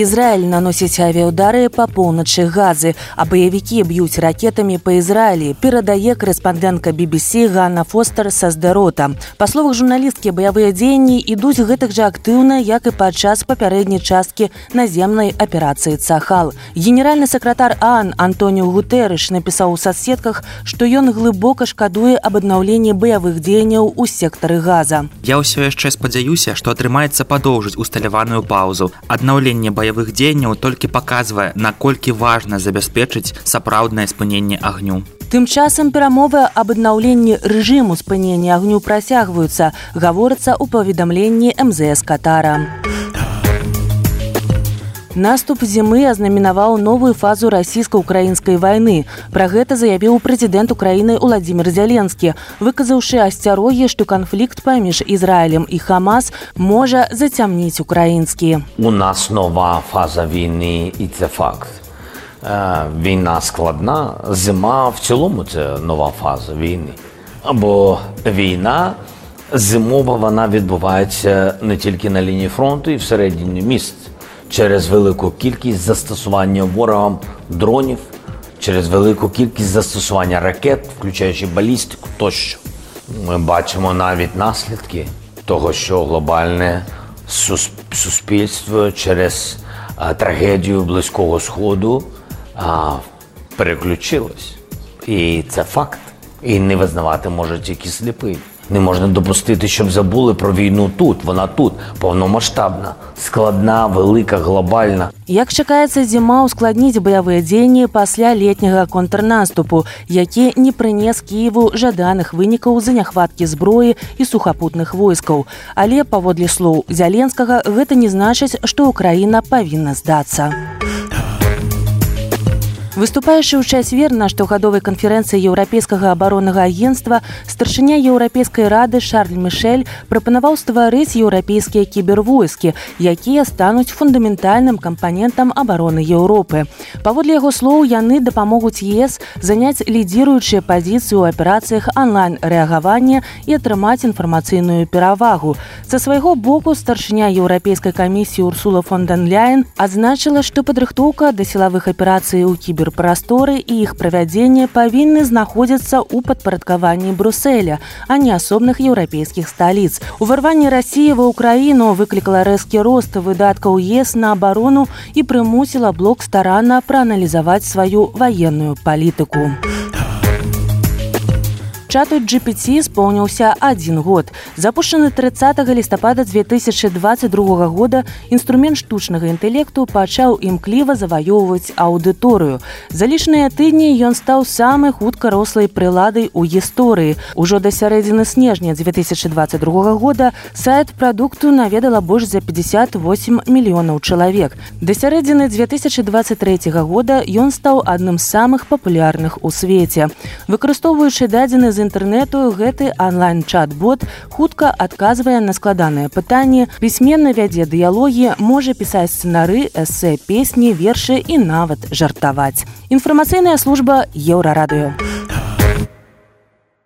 Ізраіль наносіць авіаудары па поўначы газы, а баявікі б'юць ракетамі па Ізраілі, перадае корэспандэнтка BBC Ганна Фостер са здарота. Па словах журналісткі баявыя дзеянні ідуць гэтак жа актыўна, як і падчас папярэдняй часткі наземнай аперацыі Цахал. Генеральны сакратар Ан Антоніо Гутэрыш напісаў у соцсетках, што ён глыбока шкадуе аб аднаўленні баявых дзеянняў у сектары газа. Я ўсё яшчэ спадзяюся, што атрымаецца падоўжыць усталяваную паузу. Аднаўленне баявых дзеянняў толькі паказвае наколькі важна забяспечыць сапраўднае спыненне агню. Тым часам перамовы аб аднаўленні рэжыму спынення агню працягваюцца гаворыцца ў паведамленні мзс катара Наступ зімы азнаменаваў новую фазу расійска-украінскай вайны. Пра гэта заявіў прэзідэнт Украіны Владзімир Зяленскі, выказаўшы асцярогі, што канфлікт паміж Ізраілем і Хамас можа зацямніць украінскі. У нас нова фаза війны і це факт. Війна складна, зима в цілому це нова фаза війни. Або війна зимова вона відбувається не тільки на лінії фронту і всередині міст через велику кількість застосування ворогам дронів, через велику кількість застосування ракет, включаючи балістику тощо. Ми бачимо навіть наслідки того, що глобальне суспільство через трагедію Близького Сходу переключилось. І це факт. І не визнавати може тільки сліпий. Не можна допустити, щоб забули про війну тут. Вона тут повномасштабна, складна, велика, глобальна. Як чакаецца зіма ускладніць баявыя дзеянні пасля летняга контрнаступу, які не прынес кіеву жаданых вынікаў заняхваткі зброі і сухапутных войскаў. Але паводле слоў зяленскага гэта не значыць, што ўкраіна павінна здацца. Выступаючы ў чацвер на штогадовай канферэнцыі еўрапейскага абароннага агенства старшыня еўрапейскай рады Шарль Мішель прапанаваў стварыць еўрапейскія кібервойскі, якія стануць фундаментальным кампанентам абароны Еўропы. Паводле яго слоў яны дапамогуць ЕС заняць лідзіруючыя пазіцыі ў аперацыях онлайн-рэагавання і атрымаць інфармацыйную перавагу. Са свайго боку старшыня еўрапейскай камісіі Урсула фонданляйн адзначыла, што падрыхтоўка да сілавых аперацый у кібер прасторы і іх правядзенне павінны знаходзіцца ў падпарадкаванні бруселя а не асобных еўрапейскіх сталіц уварванне рассіі ва ўкраіну выклікала рэзкі рост выдаткаў ес на абарону і прымусіла блок старанна прааналізаваць сваю ваенную палітыку чату GPT споўніўся адзін год. Запушчаны 30 лістапада 2022 года інструмент штучнага інтэлекту пачаў імкліва заваёўваць аўдыторыю. За лічныя тыдні ён стаў самай хутка рослай прыладай у гісторыі. Ужо да сярэдзіны снежня 2022 года сайт прадукту наведала больш за 58 мільёнаў чалавек. Да сярэдзіны 2023 года ён стаў адным з самых папулярных у свеце. Выкарыстоўваючы дадзены з інтэрнэту гэты онлайн-чат-бот хутка адказвае на складаныя пытанні пісьменна вядзе дыялогі можа пісаць сцэнары эсэ песні вершы і нават жартаваць. Інфармацыйная служба еўрарадыё